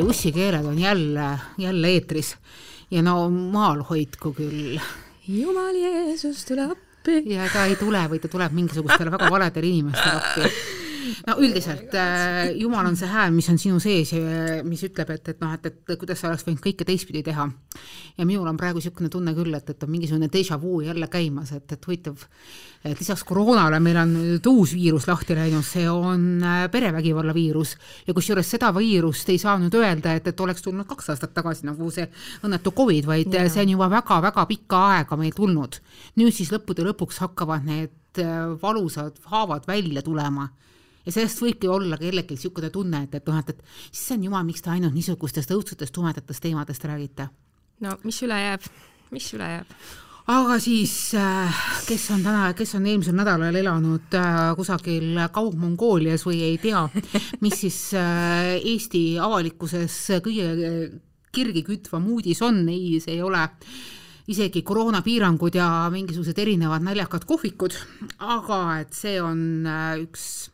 ussi, ussikeeled on jälle, jälle eetris ja no maal hoidku küll. jumal Jeesus, tule appi. ja ta ei tule või ta tuleb mingisugustele väga valedele inimestele appi no üldiselt äh, Jumal on see hääl, mis on sinu sees ja mis ütleb, et, et noh, et, et kuidas sa oleks võinud kõike teistpidi teha. ja minul on praegu niisugune tunne küll, et, et on mingisugune déjà vu jälle käimas, et, et huvitav, et lisaks koroonale meil on nüüd uus viirus lahti läinud, see on äh, perevägivalla viirus ja kusjuures seda viirust ei saa nüüd öelda, et, et oleks tulnud kaks aastat tagasi nagu see õnnetu Covid, vaid ja. see on juba väga-väga pikka aega meil tulnud. nüüd siis lõppude lõpuks hakkavad need äh, valusad haavad välja tulema ja sellest võibki olla kellelgi niisugune tunne, et, et noh, et, et issand jumal, miks te ainult niisugustest õudsetest tumedatest teemadest räägite. no mis üle jääb, mis üle jääb? aga siis, äh, kes on täna, kes on eelmisel nädalal elanud äh, kusagil Kaug-Mongoolias või ei tea, mis siis äh, Eesti avalikkuses kõige kirgi kütvam uudis on, ei, see ei ole isegi koroonapiirangud ja mingisugused erinevad naljakad kohvikud, aga et see on üks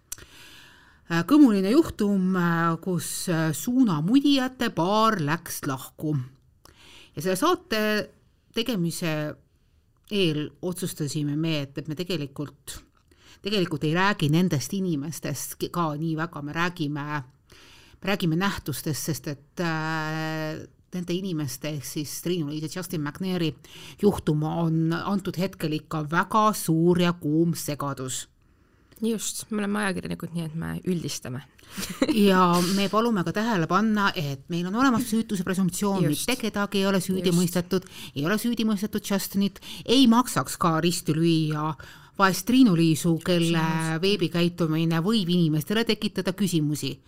kõmuline juhtum, äh, kus äh, suunamudijate paar läks lahku. ja selle saate tegemise eel otsustasime me, et, et me tegelikult, tegelikult ei räägi nendest inimestest ka nii väga, me räägime, me räägime nähtustest, sest et äh, nende inimeste ehk siis Triinu-Liis ja Justin McNairi juhtum on antud hetkel ikka väga suur ja kuum segadus just, me oleme ajakirjanikud, nii et me üldistame ja me palume ka tähele panna, et meil on olemas süütuse presumptsioon, mitte kedagi ei ole süüdi Just. mõistetud, ei ole süüdi mõistetud Justinit, ei maksaks ka risti lüüa vahest Triinu-Liisu, kelle veebikäitumine võib inimestele tekitada küsimusi.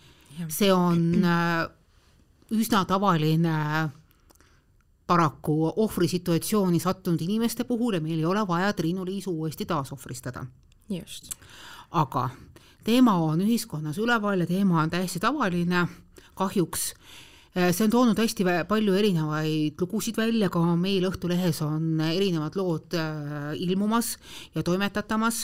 see on äh, üsna tavaline paraku ohvrisituatsiooni sattunud inimeste puhul ja meil ei ole vaja Triinu-Liisu uuesti taasohvristada. Just. Aga teema on ühiskonnas üleval ja teema on täiesti tavaline, kahjuks. See on toonud hästi palju erinevaid lugusid välja, ka meil Õhtulehes on erinevad lood äh, ilmumas ja toimetatamas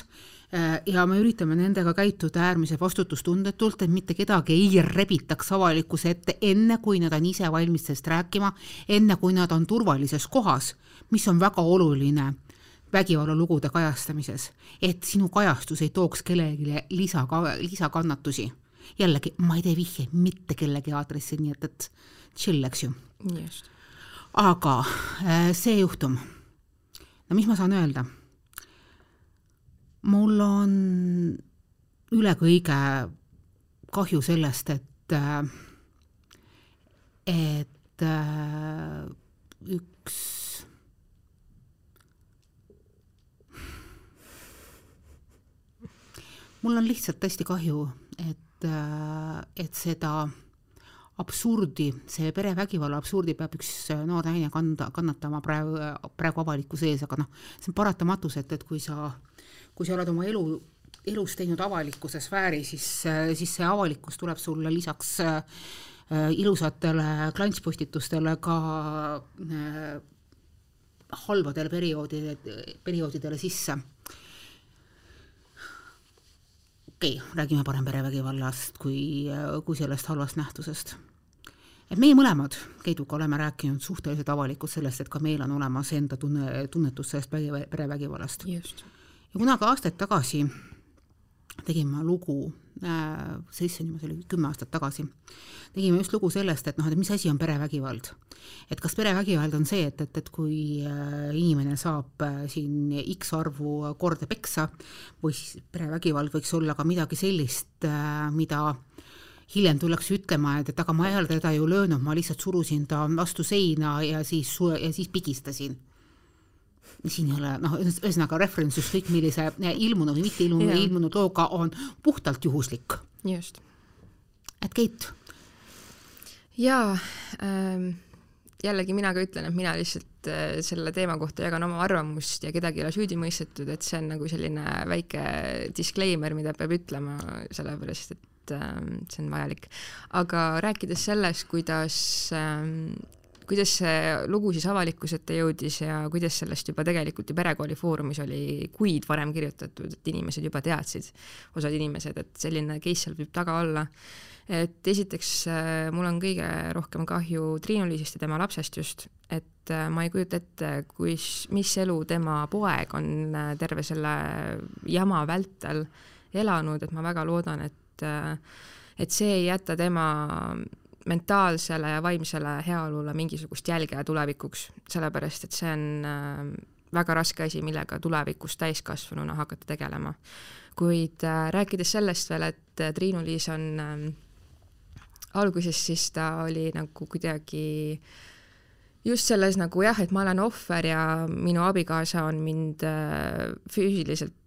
äh, ja me üritame nendega käituda äärmiselt vastutustundetult, et mitte kedagi ei rebitaks avalikkuse ette, enne kui nad on ise valmis sellest rääkima, enne kui nad on turvalises kohas, mis on väga oluline vägivallalugude kajastamises, et sinu kajastus ei tooks kellelegi lisa, lisakannatusi. jällegi, ma ei tee vihjeid mitte kellegi aadressil, nii et, et chill, eks ju. aga äh, see juhtum, no mis ma saan öelda? mul on üle kõige kahju sellest, et, äh, et äh, üks mul on lihtsalt hästi kahju, et, äh, et seda absurdi, see perevägivalla absurdi peab üks noor naine kanda, kannatama praegu, praegu avalikkuse ees, aga noh, see on paratamatus, et, et kui sa, kui sa oled oma elu, elus teinud avalikkuse sfääri, siis, siis see avalikkus tuleb sulle lisaks äh, ilusatele klantspostitustele ka äh, halbadele perioodidele, perioodidele sisse okei okay,, räägime parem perevägivallast kui, kui sellest halvast nähtusest. et meie mõlemad Keiduga oleme rääkinud suhteliselt avalikult sellest, et ka meil on olemas enda tunne, tunnetus sellest perevägivallast. ja kunagi aastaid tagasi tegin ma lugu äh,, see issand jumal, see oli kümme aastat tagasi, tegime just lugu sellest, et noh, et mis asi on perevägivald. et kas perevägivald on see, et, et, et kui äh, inimene saab äh, siin X arvu korda peksa või siis perevägivald võiks olla ka midagi sellist äh,, mida hiljem tullakse ütlema, et, et aga ma ole teda ju löönud, ma lihtsalt surusin ta vastu seina ja siis, ja siis pigistasin siin ei ole noh, ühesõnaga referents ükskõik millise ilmunud või mitte ilmunud, ilmunud looga on puhtalt juhuslik. just. et Keit? jaa ähm,, jällegi mina ka ütlen, et mina lihtsalt äh, selle teema kohta jagan oma arvamust ja kedagi ei ole süüdi mõistetud, et see on nagu selline väike disclaimer, mida peab ütlema, sellepärast et ähm, see on vajalik. aga rääkides sellest, kuidas ähm, kuidas see lugu siis avalikkuse ette jõudis ja kuidas sellest juba tegelikult ju Perekooli Foorumis oli kuid varem kirjutatud, et inimesed juba teadsid, osad inimesed, et selline case seal võib taga olla. et esiteks äh, mul on kõige rohkem kahju Triinu-Liisist ja tema lapsest just, et äh, ma ei kujuta ette, kus, mis elu tema poeg on äh, terve selle jama vältel elanud, et ma väga loodan, et et see ei jäta tema mentaalsele ja vaimsele heaolule mingisugust jälge tulevikuks, sellepärast et see on äh, väga raske asi, millega tulevikus täiskasvanuna hakata tegelema. kuid äh, rääkides sellest veel, et Triinu-Liis on äh, alguses siis ta oli nagu kuidagi just selles nagu jah, et ma olen ohver ja minu abikaasa on mind äh, füüsiliselt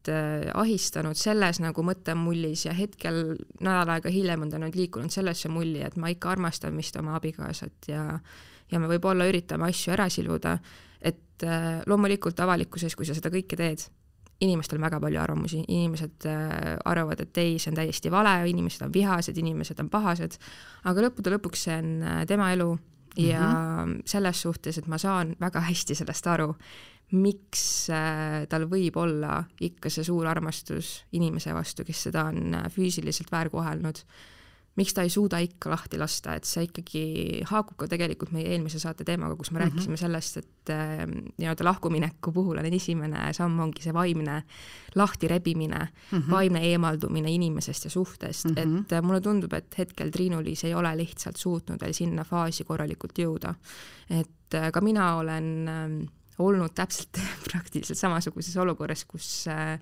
ahistanud, selles nagu mõttemullis ja hetkel nädal aega hiljem on ta nüüd liikunud sellesse mulli, et ma ikka armastan vist oma abikaasat ja ja me võib-olla üritame asju ära siluda, et äh, loomulikult avalikkuses, kui sa seda kõike teed, inimestel on väga palju arvamusi, inimesed arvavad, et ei, see on täiesti vale, inimesed on vihased, inimesed on pahased, aga lõppude lõpuks see on tema elu ja mm -hmm. selles suhtes, et ma saan väga hästi sellest aru, miks äh, tal võib olla ikka see suur armastus inimese vastu, kes seda on äh, füüsiliselt väärkohelnud miks ta ei suuda ikka lahti lasta, et see ikkagi haakub ka tegelikult meie eelmise saate teemaga, kus me mm -hmm. rääkisime sellest, et äh, nii-öelda lahkumineku puhul on esimene samm ongi see vaimne lahtirebimine mm, -hmm. vaimne eemaldumine inimesest ja suhtest mm, -hmm. et mulle tundub, et hetkel Triinu-Liis ei ole lihtsalt suutnud veel sinna faasi korralikult jõuda. et ka mina olen äh, olnud täpselt praktiliselt samasuguses olukorras, kus äh,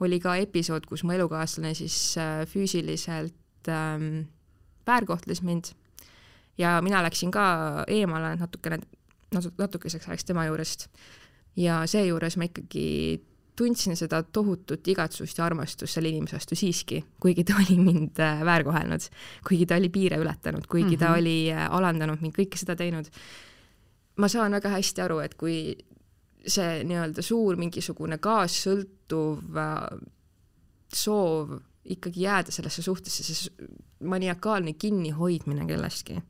oli ka episood, kus mu elukaaslane siis äh, füüsiliselt ähm, väärkohtles mind ja mina läksin ka eemale natukene, natukeseks ajaks tema juurest. ja seejuures ma ikkagi tundsin seda tohutut igatsust ja armastust selle inimese vastu siiski, kuigi ta oli mind äh, väärkohelnud, kuigi ta oli piire ületanud, kuigi mm -hmm. ta mhm. oli alandanud mind, kõike seda teinud. ma saan väga hästi aru, et kui see nii-öelda suur mingisugune kaassõltuv äh, soov ikkagi jääda sellesse suhtesse, see maniakaalne kinnihoidmine kellestki.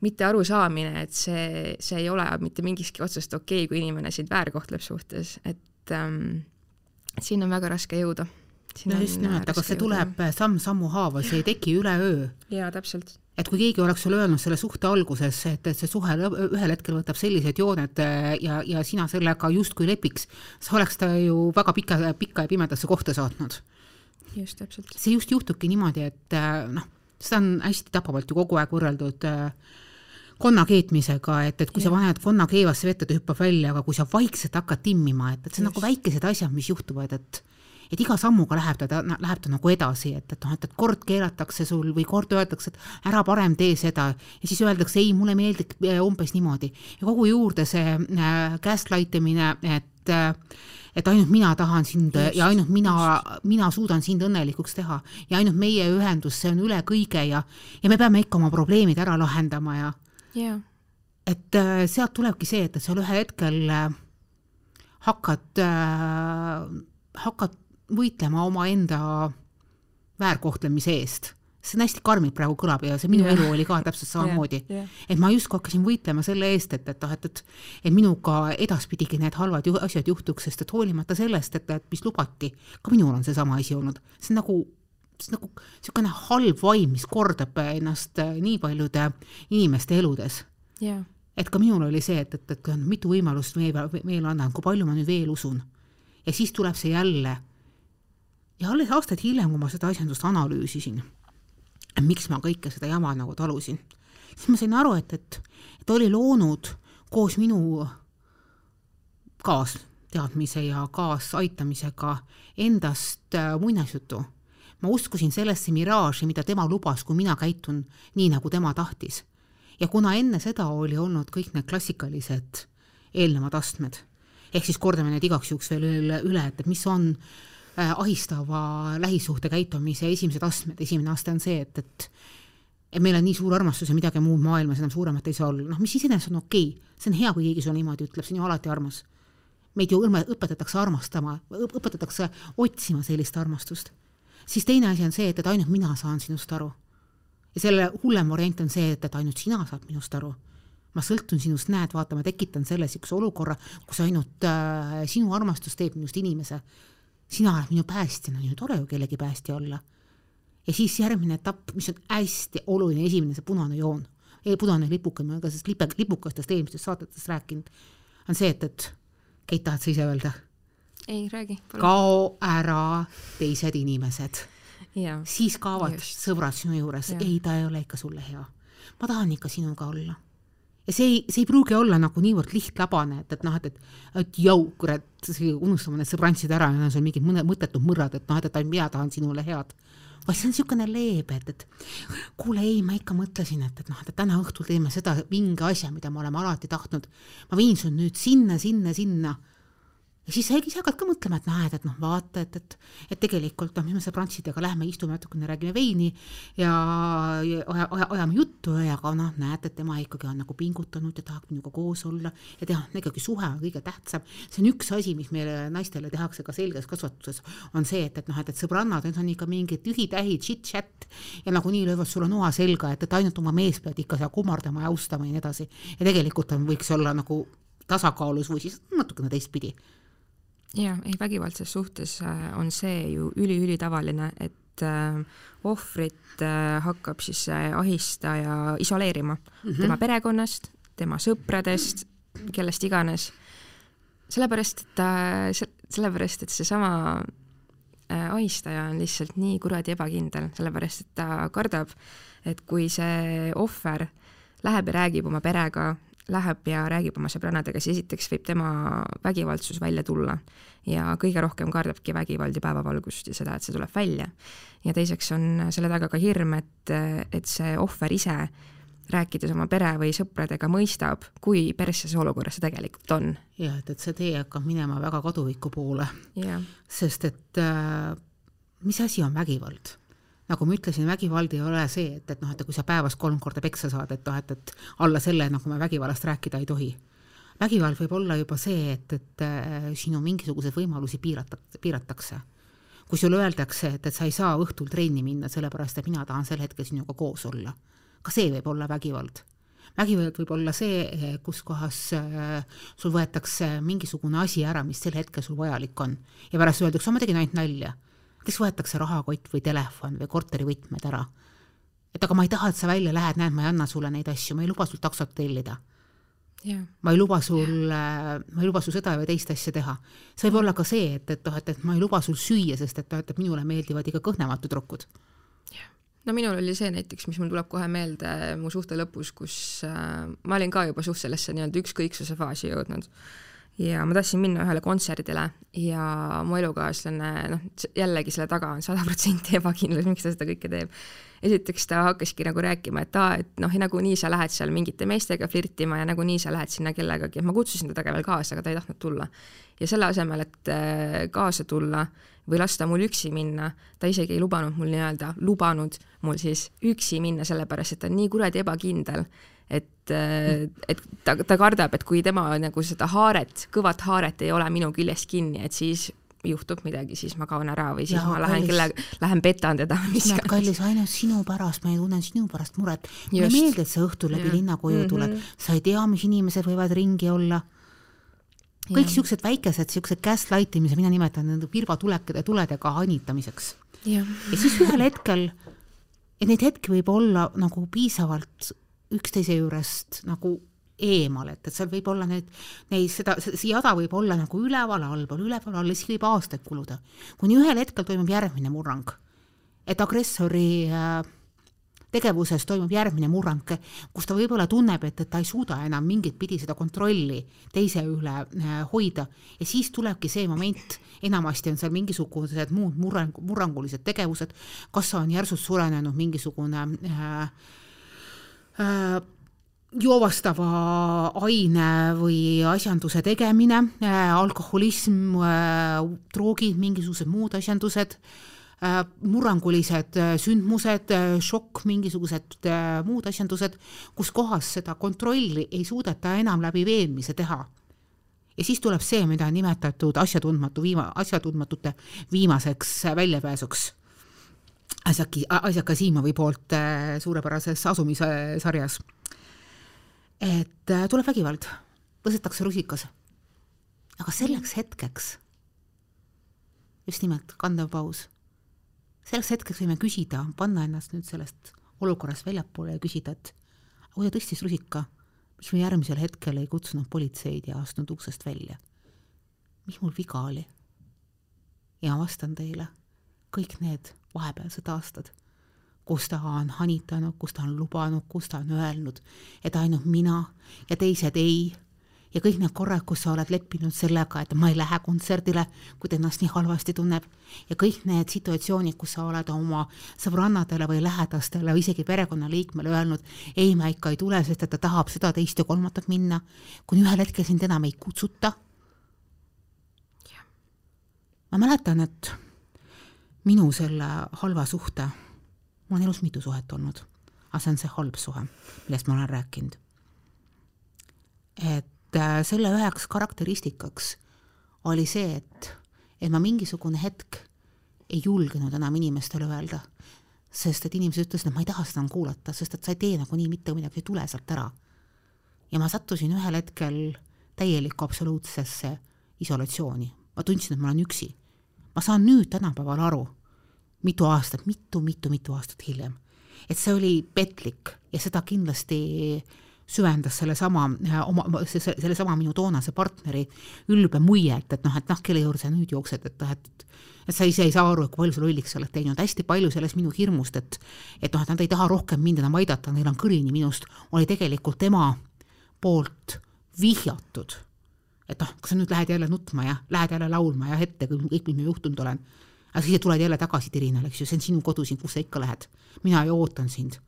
mitte arusaamine, et see, see ei ole mitte mingikski otsast okei okay,, kui inimene sind väärkohtleb suhtes, et ähm, siin on väga raske jõuda. no just nimelt, aga see tuleb samm-sammu haaval, see ei teki üleöö. jaa, täpselt et kui keegi oleks sulle öelnud selle suhte alguses, et, et see suhe ühel hetkel võtab sellised jooned äh, ja, ja sina sellega justkui lepiks, sa oleks ta ju väga pika, pikka ja pimedasse kohta saatnud just, täpselt. see just juhtubki niimoodi, et äh, noh, seda on hästi tapavalt ju kogu aeg võrreldud äh, konna keetmisega, et, et kui ja. sa paned konna keevasse vette, ta hüppab välja, aga kui sa vaikselt hakkad timmima, et, et see on nagu väikesed asjad, mis juhtuvad, et et iga sammuga läheb ta, ta, läheb ta nagu edasi, et, et noh, et, et kord keelatakse sul või kord öeldakse, et ära parem tee seda. Ja siis öeldakse ei, mulle meeldib äh, umbes niimoodi. Ja kogu juurde see äh, gaslight imine, et äh, et ainult mina tahan sind just, ja ainult mina, mina suudan sind õnnelikuks teha. Ja ainult meie ühendus, see on üle kõige ja, ja me peame ikka oma probleemid ära lahendama ja yeah. et äh, sealt tulebki see, et, et sa ühel hetkel äh, hakkad äh,, hakkad võitlema omaenda väärkohtlemise eest see on hästi karmilt praegu kõlab ja see minu yeah. elu oli ka täpselt samamoodi yeah.. Yeah. et ma justkui hakkasin võitlema selle eest, et, et noh, et, et et minuga edaspidigi need halvad ju, asjad juhtuks, sest et hoolimata sellest, et, et mis lubati, ka minul on seesama asi olnud. see on nagu, see on nagu niisugune halb vaim, mis kordab ennast äh, nii paljude inimeste eludes yeah.. et ka minul oli see, et, et, et mitu võimalust veel, veel annan, kui palju ma nüüd veel usun. ja siis tuleb see jälle ja alles aastaid hiljem, kui ma seda asjandust analüüsisin miks ma kõike seda jama nagu talusin. siis ma sain aru, et, et, et oli loonud koos minu kaasteadmise ja kaasaitamisega endast äh, muinasjutu. ma uskusin sellesse miraaži, mida tema lubas, kui mina käitun nii, nagu tema tahtis. ja kuna enne seda oli olnud kõik need klassikalised eelnevad astmed, ehk siis kordame need igaks juhuks veel üle, üle, et mis on Äh, ahistava lähisuhte käitumise esimesed astmed, esimene aste on see, et, et et meil on nii suur armastus ja midagi muud maailmas enam suuremat ei saa olla, noh, mis iseenesest on okei okay., see on hea, kui keegi sulle niimoodi ütleb, see on ju alati armas. meid ju õpetatakse armastama, õpetatakse otsima sellist armastust. siis teine asi on see, et, et ainult mina saan sinust aru. ja selle hullem variant on see, et, et ainult sina saad minust aru. ma sõltun sinust, näed, vaata, ma tekitan selle niisuguse olukorra, kus ainult äh, sinu armastus teeb minust inimese. Sina oled minu päästjana, on ju tore ju kellegi päästja olla. ja siis järgmine etapp, mis on hästi oluline, esimene, see punane joon, punane lipuke, me oleme ka sellest lipe, lipukastest eelmistes saadetes rääkinud, on see, et, et Keit, tahad sa ise öelda? ei, räägi. kao ära teised inimesed. Siis kaovad just. sõbrad sinu juures, ei, ta ei ole ikka sulle hea. ma tahan ikka sinuga olla. Ja see ei, see ei pruugi olla nagu niivõrd lihtlabane, et, et noh, et, et, et jõu, kurat, unustame need sõbrantsid ära ja sul mingid mõne, mõttetud mõrrad, et noh, et, et mina tahan sinule head. vaid see on niisugune leebe, et, et kuule, ei, ma ikka mõtlesin, et, et noh, et täna õhtul teeme seda vinge asja, mida me oleme alati tahtnud. ma viin su nüüd sinna, sinna, sinna ja siis sa ise hakkad ka mõtlema, et näed, et noh, vaata, et, et, et tegelikult noh, mis me sõbrantsidega lähme, istume natukene, räägime veini ja, ja aja, aja, ajame juttu ja aga noh, näed, et tema ikkagi on nagu pingutanud ja tahab minuga koos olla ja teha, ikkagi suhe on kõige tähtsam. see on üks asi, mis meile naistele tehakse ka selges kasvatuses, on see, et, et noh, et, et sõbrannad, need on ikka mingid tühi-tähid, chit-chat ja nagunii löövad sulle noa selga, et, et ainult oma meest pead ikka seal kummardama ja austama ja nii edasi. ja tegelikult on, võiks olla nagu tasakaalus või siis natukene teistpidi jaa, ei vägivaldses suhtes äh, on see ju üli-ülitavaline, et äh, ohvrit äh, hakkab siis see ahistaja isoleerima mm -hmm. tema perekonnast, tema sõpradest, kellest iganes. sellepärast, et ta, sellepärast, et seesama äh, ahistaja on lihtsalt nii kuradi ebakindel, sellepärast et ta kardab, et kui see ohver läheb ja räägib oma perega, läheb ja räägib oma sõbrannadega, siis esiteks võib tema vägivaldsus välja tulla ja kõige rohkem kardabki vägivald ja päevavalgust ja seda, et see tuleb välja. ja teiseks on selle taga ka hirm, et, et see ohver ise rääkides oma pere või sõpradega mõistab, kui persses olukorras see tegelikult on. jah, et, et see tee hakkab minema väga kaduviku poole, sest et äh, mis asi on vägivald? Nagu ma ütlesin, vägivald ei ole see, et, et noh, et kui sa päevas kolm korda peksa saad, et noh, et, et alla selle nagu me vägivallast rääkida ei tohi. vägivald võib olla juba see, et, et äh, sinu mingisuguseid võimalusi piirata, piiratakse. kui sulle öeldakse, et, et sa ei saa õhtul trenni minna, sellepärast et mina tahan sel hetkel sinuga koos olla, ka see võib olla vägivald vägivald võib olla see, kus kohas äh, sul võetakse mingisugune asi ära, mis sel hetkel sul vajalik on ja pärast öeldakse, ma tegin ainult nalja kes võetakse rahakott või telefon või korterivõtmed ära. et aga ma ei taha, et sa välja lähed, näed, ma ei anna sulle neid asju, ma ei luba sul taksot tellida. ma ei luba sul, ma ei luba sul seda või teist asja teha. see võib olla ka see, et, et noh, et, et ma ei luba sul süüa, sest et noh, et minule meeldivad ikka kõhnemad tüdrukud. no minul oli see näiteks, mis mul tuleb kohe meelde mu suhte lõpus, kus äh, ma olin ka juba suht sellesse nii-öelda ükskõiksuse faasi jõudnud ja ma tahtsin minna ühele kontserdile ja mu elukaaslane, noh, jällegi selle taga on sada protsenti ebakindlus, miks ta seda kõike teeb. esiteks ta hakkaski nagu rääkima, et aa, et noh, nagunii sa lähed seal mingite meestega flirtima ja nagunii sa lähed sinna kellegagi, et ma kutsusin teda ka veel kaasa, aga ta ei tahtnud tulla. ja selle asemel, et äh, kaasa tulla või lasta mul üksi minna, ta isegi ei lubanud mul nii-öelda, lubanud mul siis üksi minna, sellepärast et ta on nii kuradi ebakindel et, et ta, ta kardab, et kui tema nagu seda haaret, kõvat haaret ei ole minu küljest kinni, et siis juhtub midagi, siis ma kaon ära või siis ja, ma lähen kelle, lähen petan teda. näed, kallis, ainult sinu pärast, ma tunnen sinu pärast muret. mulle ei meeldi, et sa õhtul läbi linna koju mm -hmm. tuled, sa ei tea, mis inimesed võivad ringi olla kõik niisugused väikesed, niisugused gaslight imised, mina nimetan nende virvatulekade, tuledega hanitamiseks. ja siis ühel hetkel, et neid hetki võib olla nagu piisavalt üksteise juurest nagu eemal, et, et seal võib olla need, neid, seda, see jada võib olla nagu üleval, allpool, üleval, all, siis võib aastaid kuluda. kuni ühel hetkel toimub järgmine murrang. et agressori äh, tegevuses toimub järgmine murrang, kus ta võib-olla tunneb, et, et ta ei suuda enam mingit pidi seda kontrolli teise üle äh, hoida ja siis tulebki see moment, enamasti on seal mingisugused muud murrang, murrangulised tegevused, kas on järsult suurenenud mingisugune äh, joovastava aine või asjanduse tegemine äh,, alkoholism äh,, droogid, mingisugused muud asjandused äh,, murrangulised äh, sündmused äh,, šokk, mingisugused äh, muud asjandused, kus kohas seda kontrolli ei suudeta enam läbi veenmise teha. ja siis tuleb see, mida on nimetatud asjatundmatu viima-, asjatundmatute viimaseks väljapääsuks Asjaki, Asjaka Siimovi poolt suurepärases asumise sarjas et äh, tuleb vägivald, tõstetakse rusikas. aga selleks hetkeks, just nimelt kandev paus, selleks hetkeks võime küsida, panna ennast nüüd sellest olukorrast väljapoole ja küsida, et kui ta tõstis rusika, miks me järgmisel hetkel ei kutsunud politseid ja astunud uksest välja? mis mul viga oli? ja ma vastan teile, kõik need vahepealsed aastad, kus ta on hanitanud, kus ta on lubanud, kus ta on öelnud, et ainult mina ja teised ei, ja kõik need korrad, kus sa oled leppinud sellega, et ma ei lähe kontserdile, kui ta ennast nii halvasti tunneb, ja kõik need situatsioonid, kus sa oled oma sõbrannadele või lähedastele või isegi perekonnaliikmele öelnud, ei, ma ikka ei tule, sest et ta tahab seda, teist ja kolmandat minna, kuni ühel hetkel sind enam ei kutsuta. ma mäletan, et minu selle halva suhte, mul on elus mitu suhet olnud, aga see on see halb suhe, millest ma olen rääkinud. et äh, selle üheks karakteristikaks oli see, et, et ma mingisugune hetk ei julgenud enam inimestele öelda, sest et inimesed ütlesid, et ma ei taha seda kuulata, sest et sa ei tee nagunii mitte midagi, tule sealt ära. ja ma sattusin ühel hetkel täielikku absoluutsesse isolatsiooni, ma tundsin, et ma olen üksi. Ma saan nüüd tänapäeval aru, mitu aastat mitu,, mitu-mitu-mitu aastat hiljem. et see oli petlik ja seda kindlasti süvendas sellesama oma, sellesama minu toonase partneri ülbe muiet, et noh, et noh, kelle juurde sa nüüd jooksed, et noh, et et sa ise ei saa aru, kui palju sa lolliks oled teinud, hästi palju sellest minu hirmust, et et noh, et nad ei taha rohkem mind enam aidata, neil on kõrini minust, oli tegelikult tema poolt vihjatud. Et noh, kas sa nüüd lähed jälle nutma ja lähed jälle laulma ja ette kõik, mis meil juhtunud olen aga siis tuled jälle tagasi Tirinale, eks ju, see on sinu kodu siin, kus sa ikka lähed. mina ju ootan sind.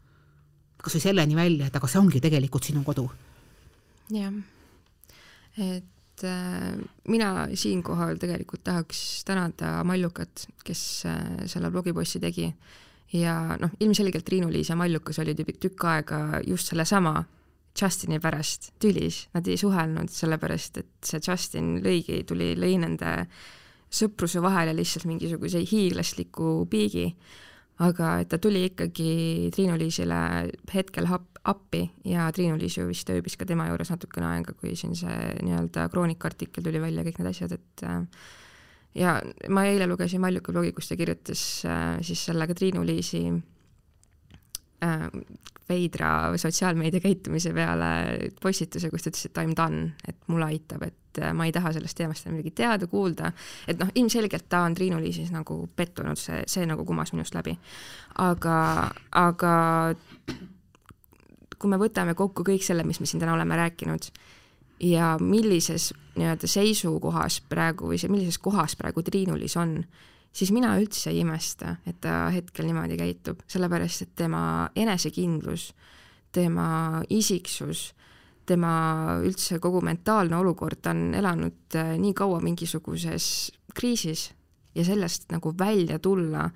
kas või selleni välja, et aga see ongi tegelikult sinu kodu. jah, et äh, mina siinkohal tegelikult tahaks tänada Mallukat, kes äh, selle blogipost'i tegi ja noh, ilmselgelt Triinu-Liis ja Mallukas olid ju tükk aega just sellesama Justini pärast tülis, nad ei suhelnud sellepärast, et see Justin lõigi, tuli, lõi nende sõpruse vahele lihtsalt mingisuguse hiiglasliku piigi, aga ta tuli ikkagi Triinu-Liisile hetkel hap-, appi ja Triinu-Liis ju vist ööbis ka tema juures natukene aega, kui siin see nii-öelda kroonika artikkel tuli välja, kõik need asjad, et äh, ja ma eile lugesin Maljuka blogi, kus ta kirjutas äh, siis selle ka Triinu-Liisi äh, veidra sotsiaalmeedia käitumise peale postituse, kus ta ütles, et I m done, et mulle aitab, et äh, ma ei taha sellest teemast enam midagi teada, kuulda, et noh, ilmselgelt ta on Triinu-Liisis nagu pettunud, see, see nagu kumas minust läbi. aga, aga kui me võtame kokku kõik selle, mis me siin täna oleme rääkinud ja millises nii-öelda seisukohas praegu või see, millises kohas praegu Triinu-Liis on, siis mina üldse ei imesta, et ta hetkel niimoodi käitub, sellepärast et tema enesekindlus, tema isiksus, tema üldse kogu mentaalne olukord, ta on elanud äh, nii kaua mingisuguses kriisis ja sellest nagu välja tulla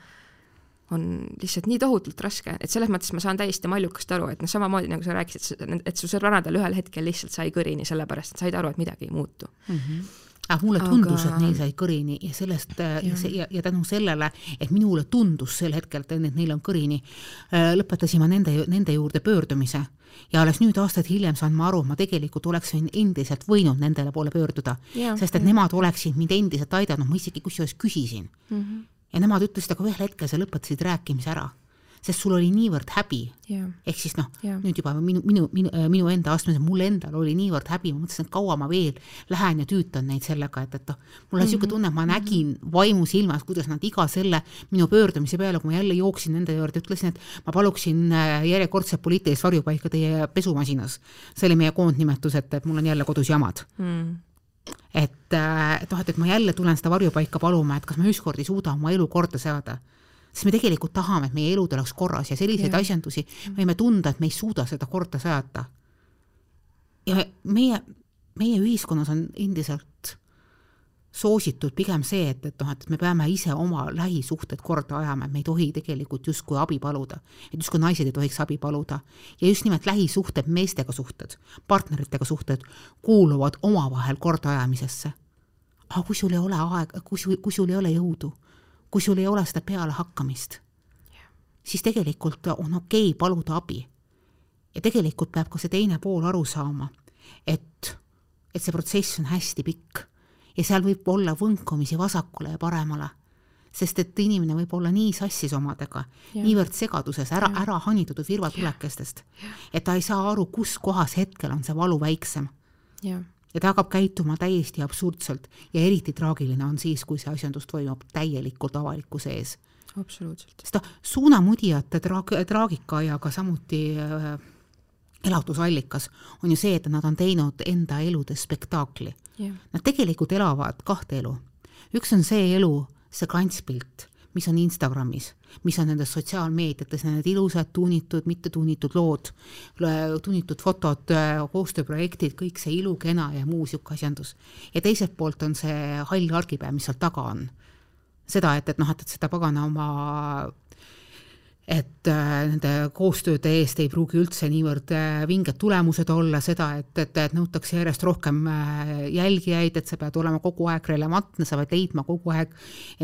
on lihtsalt nii tohutult raske, et selles mõttes ma saan täiesti Maljukast aru, et noh, samamoodi nagu sa rääkisid, et su sõbrannadel ühel hetkel lihtsalt sai kõrini, sellepärast et said aru, et midagi ei muutu mm. -hmm aga mulle tundus aga..., et neil sai kõrini ja sellest äh, ja, ja, ja, tänu sellele, et minule tundus sel hetkel, et neil on kõrini, äh, lõpetasin ma nende, nende juurde pöördumise. Ja alles nüüd aastaid hiljem saan ma aru, ma tegelikult oleksin endiselt võinud nendele poole pöörduda, sest et nemad oleksid mind endiselt aidanud, ma isegi kusjuures küsisin. Mm. -hmm. ja nemad ütlesid, aga ühel hetkel sa lõpetasid rääkimise ära sest sul oli niivõrd häbi yeah.. ehk siis noh yeah., nüüd juba minu, minu, minu, äh, minu enda astmes, mul endal oli niivõrd häbi, ma mõtlesin, et kaua ma veel lähen ja tüütan neid sellega, et, et noh, mul oli niisugune mm -hmm. tunne, et ma nägin vaimusilmas, kuidas nad iga selle minu pöördumise peale, kui ma jälle jooksin nende juurde, ütlesin, et ma paluksin äh, järjekordset poliitilist varjupaika teie pesumasinas. see oli meie koondnimetus, et, et mul on jälle kodus jamad mm et, äh, et noh, et, et ma jälle tulen seda varjupaika paluma, et kas ma ükskord ei suuda oma elu korda seada sest me tegelikult tahame, et meie elud oleks korras ja selliseid ja. asjandusi võime tunda, et me ei suuda seda korda saada. ja meie, meie ühiskonnas on endiselt soositud pigem see, et, et noh, et me peame ise oma lähisuhted korda ajama, et me ei tohi tegelikult justkui abi paluda. et justkui naised ei tohiks abi paluda. ja just nimelt lähisuhted, meestega suhted, partneritega suhted kuuluvad omavahel kordaajamisesse. aga kui sul ei ole aega, kui sul, kui sul ei ole jõudu, kui sul ei ole seda pealehakkamist, siis tegelikult on okei okay paluda abi. ja tegelikult peab ka see teine pool aru saama, et, et see protsess on hästi pikk ja seal võib olla võnkumisi vasakule ja paremale sest et inimene võib olla nii sassis omadega, niivõrd segaduses, ära, ära hanitatud virvatulekestest, et ta ei saa aru, kus kohas hetkel on see valu väiksem. Ja ta hakkab käituma täiesti absurdselt ja eriti traagiline on siis, kui see asjandus toimub täielikult avalikkuse ees. absoluutselt. noh, suunamudijate traag-, traagika ja ka samuti äh, elatusallikas on ju see, et nad on teinud enda eludes spektaakli. Nad tegelikult elavad kahte elu. üks on see elu, see klantspilt, mis on Instagramis, mis on nendes sotsiaalmeediates, need ilusad tuunitud, mittetuunitud lood, tuunitud fotod, koostööprojektid, kõik see ilukena ja muu niisugune asjandus. ja teiselt poolt on see hall argipäev, mis seal taga on. seda, et, et noh, et, et seda pagana oma et äh, nende koostööde eest ei pruugi üldse niivõrd äh, vinged tulemused olla, seda, et, et, et nõutakse järjest rohkem äh, jälgijaid, et sa pead olema kogu aeg relevantne, sa pead leidma kogu aeg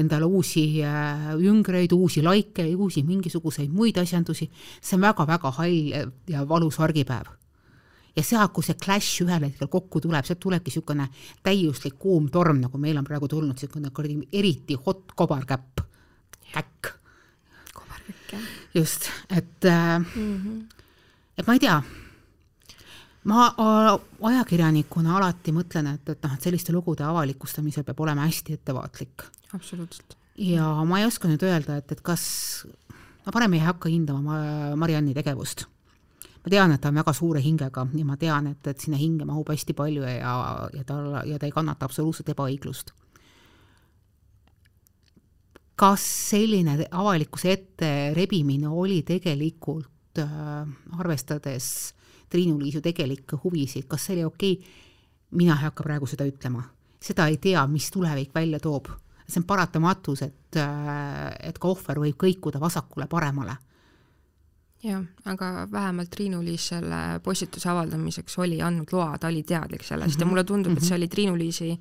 endale uusi jüngreid, uusi laike, uusi mingisuguseid muid asjandusi, see on väga-väga hall ja valus argipäev. ja sealt, kui see clash ühel hetkel kokku tuleb, sealt tulebki niisugune täiuslik kuum torm, nagu meil on praegu tulnud, niisugune kuradi eriti hot kobarkäpp, käkk. Just, et mm, -hmm. et ma ei tea, ma ajakirjanikuna alati mõtlen, et, et noh, et selliste lugude avalikustamisel peab olema hästi ettevaatlik. absoluutselt. ja ma ei oska nüüd öelda, et, et kas, ma parem ei hakka hindama Marianni tegevust. ma tean, et ta on väga suure hingega ja ma tean, et, et sinna hinge mahub hästi palju ja, ja ta, ja ta ei kannata absoluutselt ebaõiglust kas selline avalikkuse ette rebimine oli tegelikult äh,, arvestades Triinu-Liisu tegelikke huvisid, kas see oli okei okay?, mina ei hakka praegu seda ütlema. seda ei tea, mis tulevik välja toob. see on paratamatus, et äh,, et ka ohver võib kõikuda vasakule-paremale jah, aga vähemalt Triinu-Liis selle postituse avaldamiseks oli andnud loa, ta oli teadlik sellest mm -hmm. ja mhm. mulle tundub, et see mhm. oli Triinu-Liisi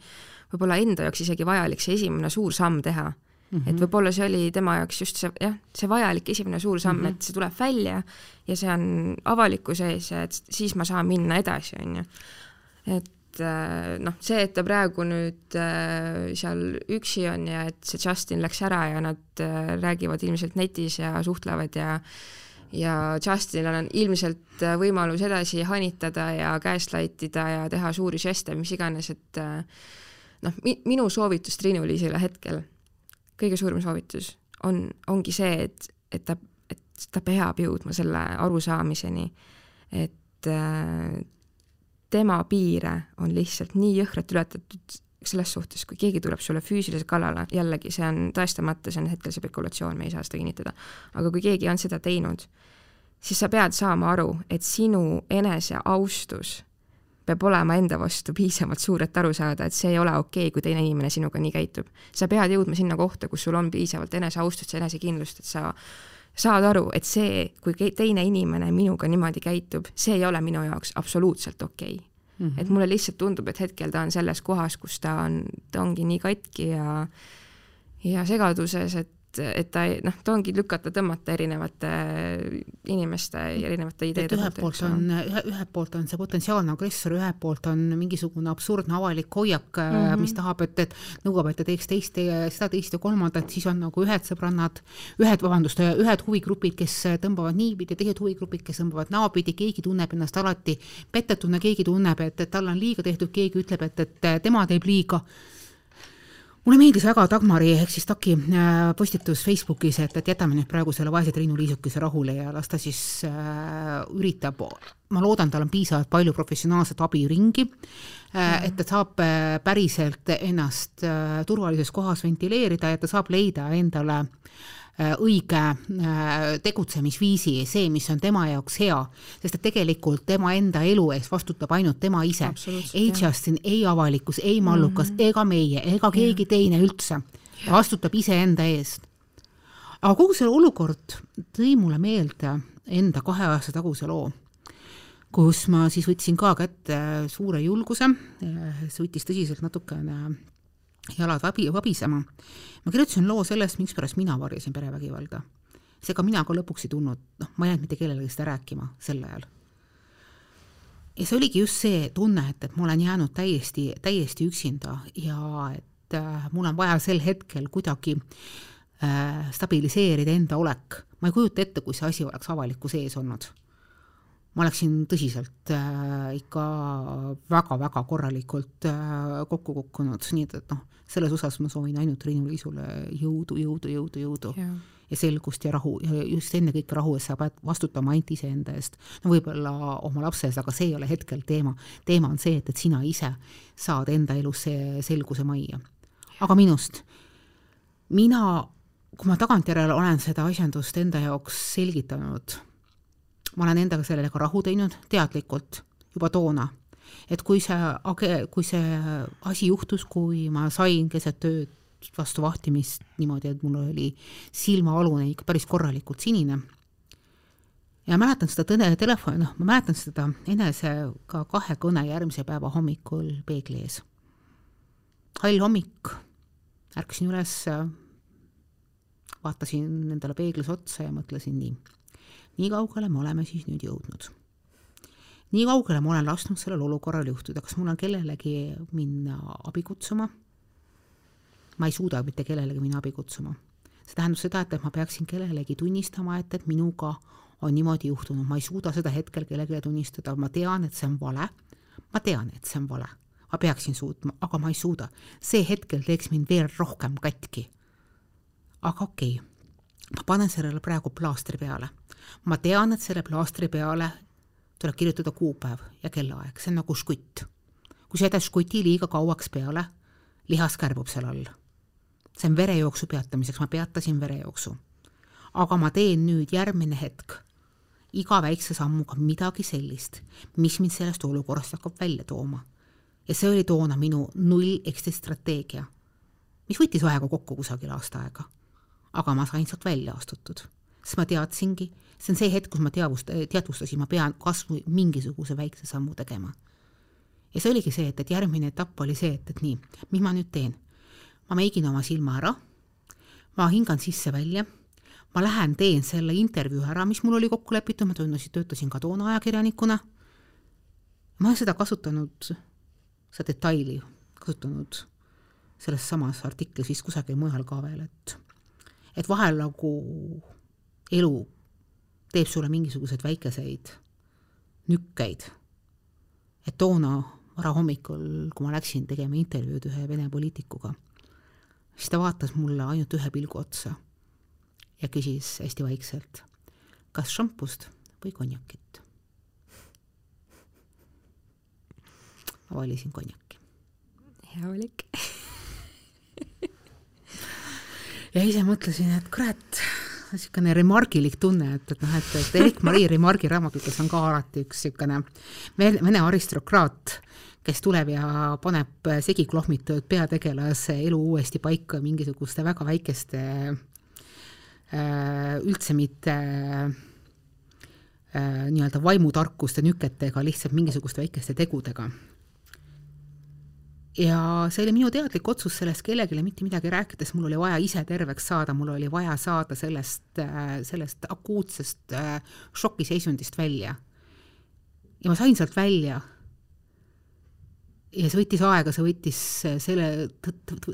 võib-olla enda jaoks isegi vajalik see esimene suur samm teha Mm -hmm. et võib-olla see oli tema jaoks just see jah, see vajalik esimene suur samm mm, -hmm. et see tuleb välja ja see on avalikkuse ees ja et siis ma saan minna edasi, on ju. et äh, noh, see, et ta praegu nüüd äh, seal üksi on ja et see Justin läks ära ja nad äh, räägivad ilmselt netis ja suhtlevad ja ja Justinil on ilmselt võimalus edasi hanitada ja gaslightida ja teha suuri žeste, mis iganes, et noh, minu soovitus Triinu-Liisile hetkel kõige suurem soovitus on, ongi see, et, et ta, et ta peab jõudma selle arusaamiseni, et äh, tema piire on lihtsalt nii jõhkralt ületatud selles suhtes, kui keegi tuleb sulle füüsiliselt kallale, jällegi see on tõestamata, see on hetkel spekulatsioon, me ei saa seda kinnitada, aga kui keegi on seda teinud, siis sa pead saama aru, et sinu eneseaustus peab olema enda vastu piisavalt suur, et aru saada, et see ei ole okei okay,, kui teine inimene sinuga nii käitub. sa pead jõudma sinna kohta, kus sul on piisavalt eneseaustust ja enesekindlust, et sa saad aru, et see, kui teine inimene minuga niimoodi käitub, see ei ole minu jaoks absoluutselt okei okay. mm. -hmm. et mulle lihtsalt tundub, et hetkel ta on selles kohas, kus ta on, ta ongi nii katki ja ja segaduses, et et, et ta noh, ta ongi lükata-tõmmata erinevate inimeste ja erinevate ideede ühelt poolt on, ühe, ühelt poolt on see potentsiaalne agressor, ühelt poolt on mingisugune absurdne avalik hoiak mm, -hmm. mis tahab, et, et nõuab, et ta teeks teist, seda, teist ja kolmandat, siis on nagu ühed sõbrannad, ühed, vabandust, ühed huvigrupid, kes tõmbavad niipidi, teised huvigrupid, kes tõmbavad naapidi, keegi tunneb ennast alati pettetuna, keegi tunneb, et, et talle on liiga tehtud, keegi ütleb, et, et tema teeb liiga mulle meeldis väga Dagmari ehk siis Taki äh, postitus Facebookis, et, et jätame nüüd praegu selle vaese Triinu Liisukese rahule ja las ta siis äh, üritab, ma loodan, tal on piisavalt palju professionaalset abiringi äh,, et ta saab äh, päriselt ennast äh, turvalises kohas ventileerida ja ta saab leida endale Äh, õige äh, tegutsemisviisi, see, mis on tema jaoks hea, sest et tegelikult tema enda elu eest vastutab ainult tema ise. ei Justin, ei avalikkus, ei Mallukas mm -hmm. ega meie, ega keegi ja. teine üldse. ta vastutab iseenda eest. aga kogu see olukord tõi mulle meelde enda kahe aasta taguse loo kus ma siis võtsin ka kätte suure julguse, see võttis tõsiselt natukene jalad vabi, vabisema. ma kirjutasin loo sellest, mikspärast mina varjasin perevägivalda. seega mina ka lõpuks ei tulnud, noh, ma ei jäänud mitte kellelegi seda rääkima sel ajal. ja see oligi just see tunne, et, et ma olen jäänud täiesti, täiesti üksinda ja et äh, mul on vaja sel hetkel kuidagi äh, stabiliseerida enda olek. ma ei kujuta ette, kui see asi oleks avalikkuse ees olnud. Ma oleksin tõsiselt äh, ikka väga-väga korralikult äh, kokku kukkunud, nii et, et noh, selles osas ma soovin ainult Triinu-Liisule jõudu, jõudu, jõudu, jõudu ja. ja selgust ja rahu ja just ennekõike rahu, et sa pead vastutama ainult iseenda eest. no võib-olla oma lapse eest, aga see ei ole hetkel teema. teema on see, et, et sina ise saad enda elus see selguse majja. aga minust, mina, kui ma tagantjärele olen seda asjandust enda jaoks selgitanud, ma olen endaga sellele ka rahu teinud teadlikult juba toona et kui see, kui see asi juhtus, kui ma sain keset ööd vastu vahtimist niimoodi, et mul oli silmaalune ikka päris korralikult sinine. ja mäletan seda tõne telefoni, noh, ma mäletan seda enesega kahe kõne järgmise päeva hommikul peegli ees. hall hommik, ärkasin üles, vaatasin endale peeglis otsa ja mõtlesin nii, nii kaugele me oleme siis nüüd jõudnud nii kaugele ma olen lasknud sellel olukorral juhtuda, kas mul on kellelegi minna abi kutsuma? ma ei suuda mitte kellelegi minna abi kutsuma. see tähendab seda, et, et ma peaksin kellelegi tunnistama, et, et minuga on niimoodi juhtunud, ma ei suuda seda hetkel kellelegi tunnistada, ma tean, et see on vale, ma tean, et see on vale, ma peaksin suutma, aga ma ei suuda. see hetkel teeks mind veel rohkem katki. aga okei okay., ma panen sellele praegu plaastri peale. ma tean, et selle plaastri peale tuleb kirjutada kuupäev ja kellaaeg, see on nagu žgutt. kui sa jätad žguti liiga kauaks peale, lihas kärbub seal all. see on verejooksu peatamiseks, ma peatasin verejooksu. aga ma teen nüüd järgmine hetk iga väikse sammuga midagi sellist, mis mind sellest olukorrast hakkab välja tooma. ja see oli toona minu null exit strateegia, mis võttis aega kokku kusagil aasta aega. Aga ma sain sealt välja astutud, sest ma teadsingi, see on see hetk, kus ma teadvust-, teadvustasin, ma pean kas või mingisuguse väikse sammu tegema. ja see oligi see, et, et järgmine etapp oli see, et, et nii, mis ma nüüd teen? ma meigin oma silma ära, ma hingan sisse-välja, ma lähen teen selle intervjuu ära, mis mul oli kokku lepitud, ma töötasin, töötasin ka toona ajakirjanikuna, ma olen seda kasutanud, seda detaili kasutanud selles samas artiklis vist kusagil mujal ka veel, et et vahel nagu elu teeb sulle mingisuguseid väikeseid nükkeid. et toona varahommikul, kui ma läksin tegema intervjuud ühe Vene poliitikuga, siis ta vaatas mulle ainult ühe pilgu otsa ja küsis hästi vaikselt, kas šampust või konjakit. ma valisin konjaki. hea valik ja ise mõtlesin, et kurat, niisugune remargilik tunne, et, et noh, et, et Erik-Marii Remargi raamatutes on ka alati üks niisugune vene aristokraat, kes tuleb ja paneb segi klohmitud peategelase elu uuesti paika mingisuguste väga väikeste äh, üldse mitte äh, nii-öelda vaimutarkuste nüketega, lihtsalt mingisuguste väikeste tegudega ja see oli minu teadlik otsus sellest kellelegi mitte midagi rääkides, mul oli vaja ise terveks saada, mul oli vaja saada sellest, äh, sellest akuutsest äh, šokiseisundist välja. ja ma sain sealt välja. ja see võttis aega, see võttis selle,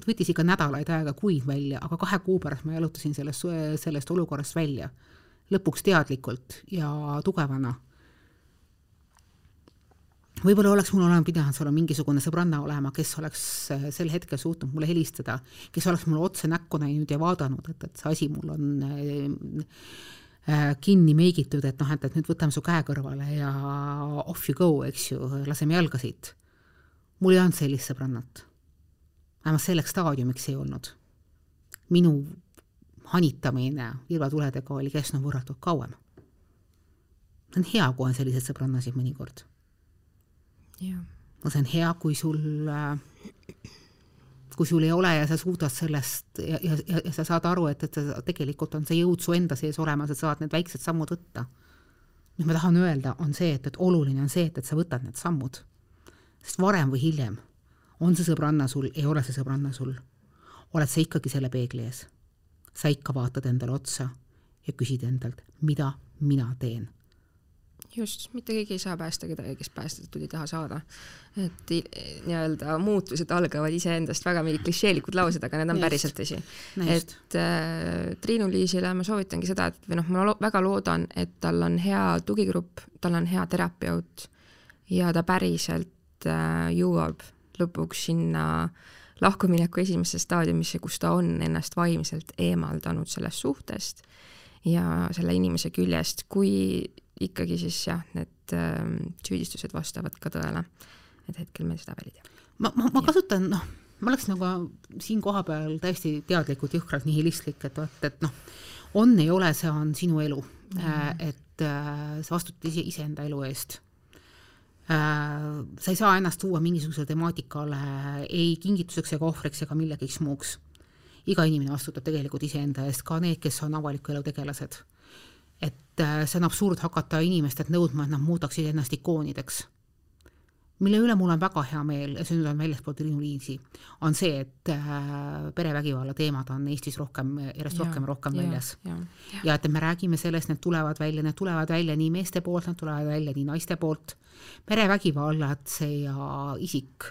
võttis ikka nädalaid aega, kuid välja, aga kahe kuu pärast ma jalutasin sellest, sellest olukorrast välja. lõpuks teadlikult ja tugevana võib-olla oleks mul olema pidanud seal mingisugune sõbranna olema, kes oleks äh, sel hetkel suutnud mulle helistada, kes oleks mulle otse näkku näinud ja vaadanud, et, et see asi mul on äh, kinni meigitud, et noh, et, et nüüd võtame su käe kõrvale ja off you go, eks ju, laseme jalga siit. mul ei olnud sellist sõbrannat. vähemalt selleks staadiumiks ei olnud. minu hanitamine virvatuledega oli kestnud võrratult kauem. on hea, kui on selliseid sõbrannasid mõnikord no see on hea, kui sul, äh, kui sul ei ole ja sa suudad sellest ja, ja, ja, sa saad aru, et, et tegelikult on see jõud su enda sees olemas, et sa saad need väiksed sammud võtta. mis ma tahan öelda, on see, et, et oluline on see, et, et sa võtad need sammud. sest varem või hiljem on see sõbranna sul, ei ole see sõbranna sul, oled sa ikkagi selle peegli ees. sa ikka vaatad endale otsa ja küsid endalt, mida mina teen. Just, mitte keegi ei saa päästa kedagi, kes päästetud ei taha saada. et nii-öelda muutused algavad iseendast, väga mingid klišeelikud laused, aga need on just. päriselt tõsi. et äh, Triinu-Liisile ma soovitangi seda, et või noh, ma lo väga loodan, et tal on hea tugigrupp, tal on hea terapeut ja ta päriselt äh, jõuab lõpuks sinna lahkumineku esimesse staadiumisse, kus ta on ennast vaimselt eemaldanud sellest suhtest ja selle inimese küljest, kui ikkagi siis jah, need äh, süüdistused vastavad ka tõele. et hetkel me seda veel ei tea. ma, ma, ma kasutan, noh, ma oleks nagu siin kohapeal täiesti teadlikult jõhkralt nihilistlik, et vaat, et noh, on, ei ole, see on sinu elu mm. -hmm. et äh, sa vastutad ise, iseenda elu eest äh,. sa ei saa ennast tuua mingisugusele temaatikale ei kingituseks ega ohvriks ega millegiks muuks. iga inimene vastutab tegelikult iseenda eest, ka need, kes on avaliku elu tegelased et äh, see on absurd hakata inimestelt nõudma, et nad muudaksid ennast ikoonideks. mille üle mul on väga hea meel, ja see nüüd on väljaspoolt Triinu Liisi, on see, et äh, perevägivalla teemad on Eestis rohkem, järjest ja, rohkem ja rohkem väljas. ja, ja. ja et me räägime sellest, need tulevad välja, need tulevad välja nii meeste poolt, need tulevad välja nii naiste poolt, perevägivallatseja isik,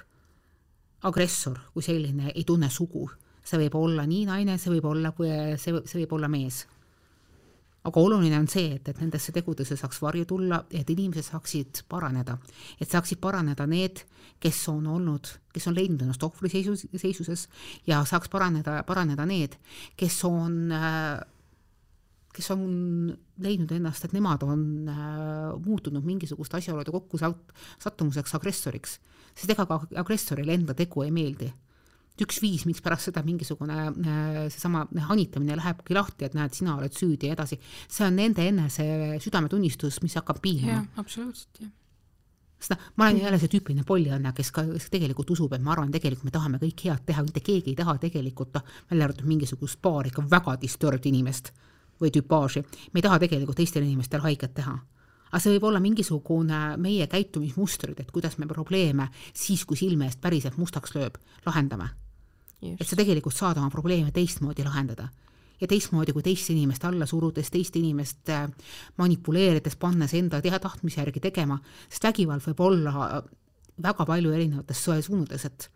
agressor kui selline ei tunne sugu, see võib olla nii naine, see võib olla, see, see võib olla mees aga oluline on see, et, et nendesse tegudesse saaks varju tulla, et inimesed saaksid paraneda. et saaksid paraneda need, kes on olnud, kes on leidnud ennast ohvriseisus, seisuses ja saaks paraneda, paraneda need, kes on kes on leidnud ennast, et nemad on äh, muutunud mingisuguste asjaolude kokku sattumuseks agressoriks, sest ega ka agressorile enda tegu ei meeldi üks viis, mikspärast seda mingisugune äh, seesama hanitamine lähebki lahti, et näed, sina oled süüdi ja edasi, see on nende enese südametunnistus, mis hakkab piinama. absoluutselt, jah. Noh, ma olen jälle see tüüpiline poljanna, kes ka kes tegelikult usub, et ma arvan, tegelikult me tahame kõik head teha, mitte keegi ei taha tegelikult välja arvatud mingisugust paari ikka väga disturbed inimest või tüpaaži, me ei taha tegelikult teistele inimestele haiget teha aga see võib olla mingisugune meie käitumismustrid, et kuidas me probleeme siis, kui silme eest päriselt mustaks lööb, lahendame et sa tegelikult saad oma probleeme teistmoodi lahendada. ja teistmoodi kui teist inimest alla surudes, teist inimest äh, manipuleerides, pannes enda tea tahtmise järgi tegema, sest vägivald võib olla väga palju erinevates suundades, et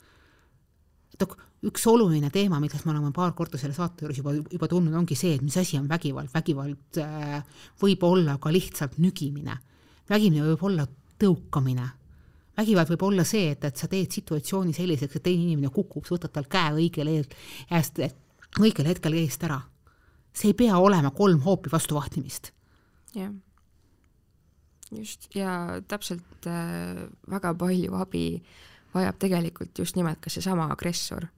et üks oluline teema, millest me oleme paar korda selle saate juures juba, juba tulnud, ongi see, et mis asi on vägivald, vägivald äh, võib olla ka lihtsalt nügimine. vägimine võib olla tõukamine vägivald võib olla see, et, et sa teed situatsiooni selliseks, et teine inimene kukub, sa võtad tal käe õigel eest, õigel hetkel eest ära. see ei pea olema kolm hoopi vastu vahtimist. jah, just, ja täpselt äh, väga palju abi vajab tegelikult just nimelt ka seesama agressor.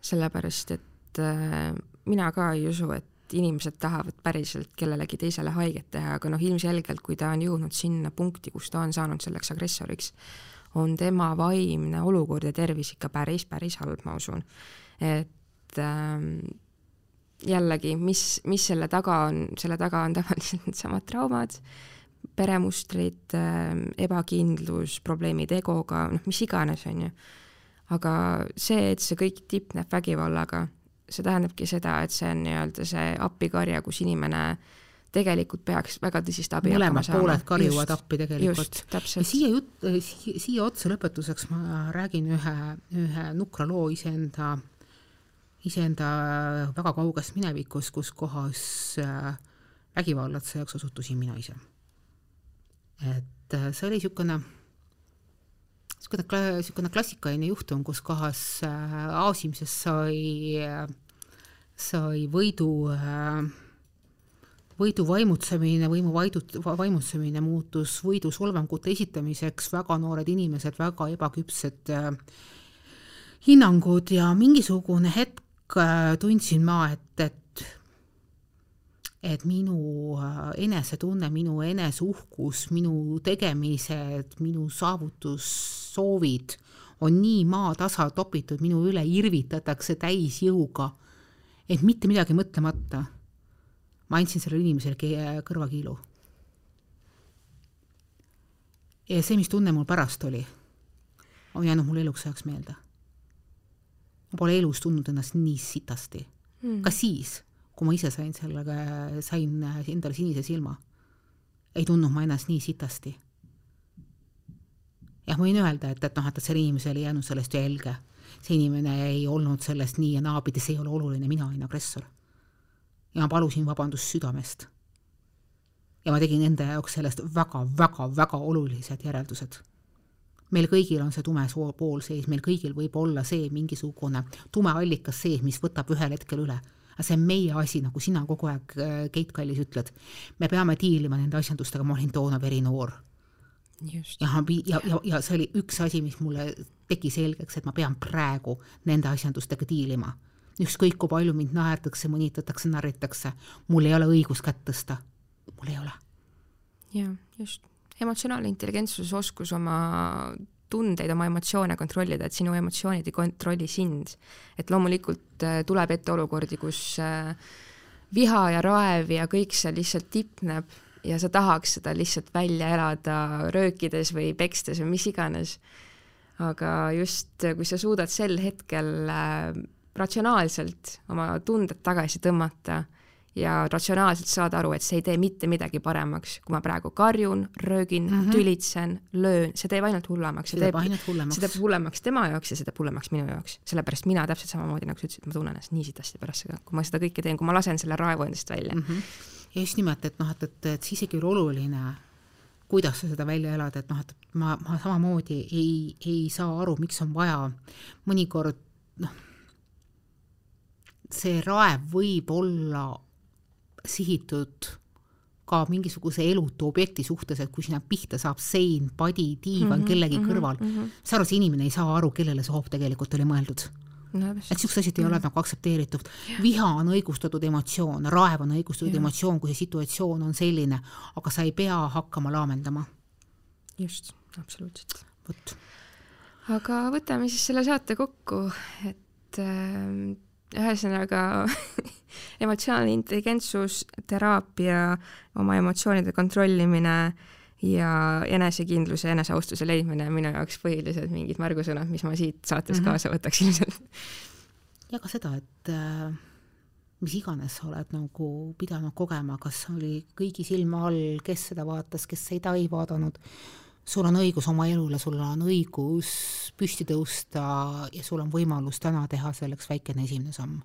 Sellepärast, et äh, mina ka ei usu, et inimesed tahavad päriselt kellelegi teisele haiget teha, aga noh, ilmselgelt kui ta on jõudnud sinna punkti, kus ta on saanud selleks agressoriks, on tema vaimne olukord ja tervis ikka päris, päris halb, ma usun. et ähm, jällegi, mis, mis selle taga on, selle taga on tavaliselt needsamad traumad, peremustrid äh,, ebakindlus, probleemid egoga, noh, mis iganes, on ju. Aga see, et see kõik tipneb vägivallaga, see tähendabki seda, et see on nii-öelda see appikarje, kus inimene tegelikult peaks väga tõsist abi mõlemad pooled karjuvad appi tegelikult. ja siia jutt, siia, siia otsa lõpetuseks ma räägin ühe, ühe nukra loo iseenda, iseenda väga kaugest minevikust, kus kohas äh, vägivallatsejaks osutusin mina ise. et äh, see oli niisugune niisugune, niisugune klassikaline juhtum, kus kohas äh, aasimisest sai, sai võidu, äh, võidu vaimutsemine, võimu vaidut-, vaimutsemine muutus võidusolvangute esitamiseks, väga noored inimesed, väga ebaküpsed äh, hinnangud ja mingisugune hetk tundsin ma, et, et et minu enesetunne, minu eneseuhkus, minu tegemised, minu saavutus soovid on nii maatasa topitud minu üle, irvitatakse täisjõuga, et mitte midagi mõtlemata ma andsin sellele inimesele kõrvakiilu. ja see, mis tunne mul pärast oli, on jäänud mulle eluks ajaks meelde. ma pole elus tundnud ennast nii sitasti mm.. ka siis, kui ma ise sain sellega, sain endale sinise silma. ei tundnud ma ennast nii sitasti. Jah, ma võin öelda, et, et noh, et sellele inimesele ei jäänud sellest jälge. see inimene ei olnud sellest nii ja naapidi, see ei ole oluline, mina olin agressor. ja ma palusin vabandust südamest. ja ma tegin enda jaoks sellest väga-väga-väga olulised järeldused meil kõigil on see tume pool sees, meil kõigil võib olla see mingisugune tume allikas sees, mis võtab ühel hetkel üle. aga see on meie asi, nagu sina kogu aeg, äh, Keit Kallis, ütled. me peame diilima nende asjandustega, ma olin toona verinoor. Ja, ja, ja, ja see oli üks asi, mis mulle tegi selgeks, et ma pean praegu nende asjandustega diilima. ükskõik, kui palju mind naerdatakse, mõnitatakse, narritakse, mul ei ole õigust kätt tõsta. mul ei ole. jah, just emotsionaalne intelligentsus, oskus oma tundeid, oma emotsioone kontrollida, et sinu emotsioonid ei kontrolli sind. et loomulikult äh, tuleb ette olukordi, kus äh, viha ja raev ja kõik see lihtsalt tipneb ja sa tahaks seda lihtsalt välja elada röökides või pekstes või mis iganes. aga just, äh, kui sa suudad sel hetkel ratsionaalselt oma tunded tagasi tõmmata ja ratsionaalselt saada aru, et see ei tee mitte midagi paremaks, kui ma praegu karjun, röögin mm, -hmm. tülitsen, löön, see teeb ainult hullemaks. see teeb ainult hullemaks. see teeb hullemaks tema jaoks ja see teeb hullemaks minu jaoks. sellepärast mina täpselt samamoodi, nagu sa ütlesid, ma tunnen ennast nii sitasti pärast seda, kui ma seda kõike teen, kui ma lasen selle raevu endast välja mm. -hmm. Ja just nimelt, et noh, et, et, et see isegi ei ole oluline, kuidas sa seda välja elad, et noh, et ma, ma samamoodi ei, ei saa aru, miks on vaja mõnikord noh, see raev võib olla sihitud ka mingisuguse elutu objekti suhtes, et kui sinna pihta saab sein, padi, diivan mm -hmm, kellegi mm -hmm, kõrval mm, -hmm. sa arvad, see inimene ei saa aru, kellele see hoop tegelikult oli mõeldud no,. et niisugused asjad ei mm ole nagu aktsepteeritud. viha on õigustatud emotsioon, raev on õigustatud ja. emotsioon, kui see situatsioon on selline, aga sa ei pea hakkama laamendama. just, absoluutselt. vot. aga võtame siis selle saate kokku, et äh, ühesõnaga emotsionaalne intelligentsus, teraapia, oma emotsioonide kontrollimine ja enesekindluse, eneseaustuse leidmine on minu jaoks põhilised mingid märgusõnad, mis ma siit saatest mm -hmm. kaasa võtaks ilmselt. ja ka seda, et äh, mis iganes sa oled nagu pidanud kogema, kas oli kõigi silma all, kes seda vaatas, kes seda ei vaadanud, sul on õigus oma elule, sul on õigus püsti tõusta ja sul on võimalus täna teha selleks väikene esimene samm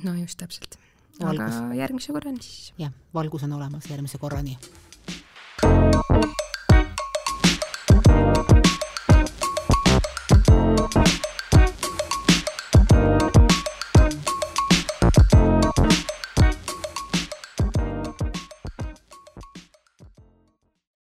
no just täpselt. aga järgmise korrani siis. jah, valgus on olemas järgmise korrani. Thank you.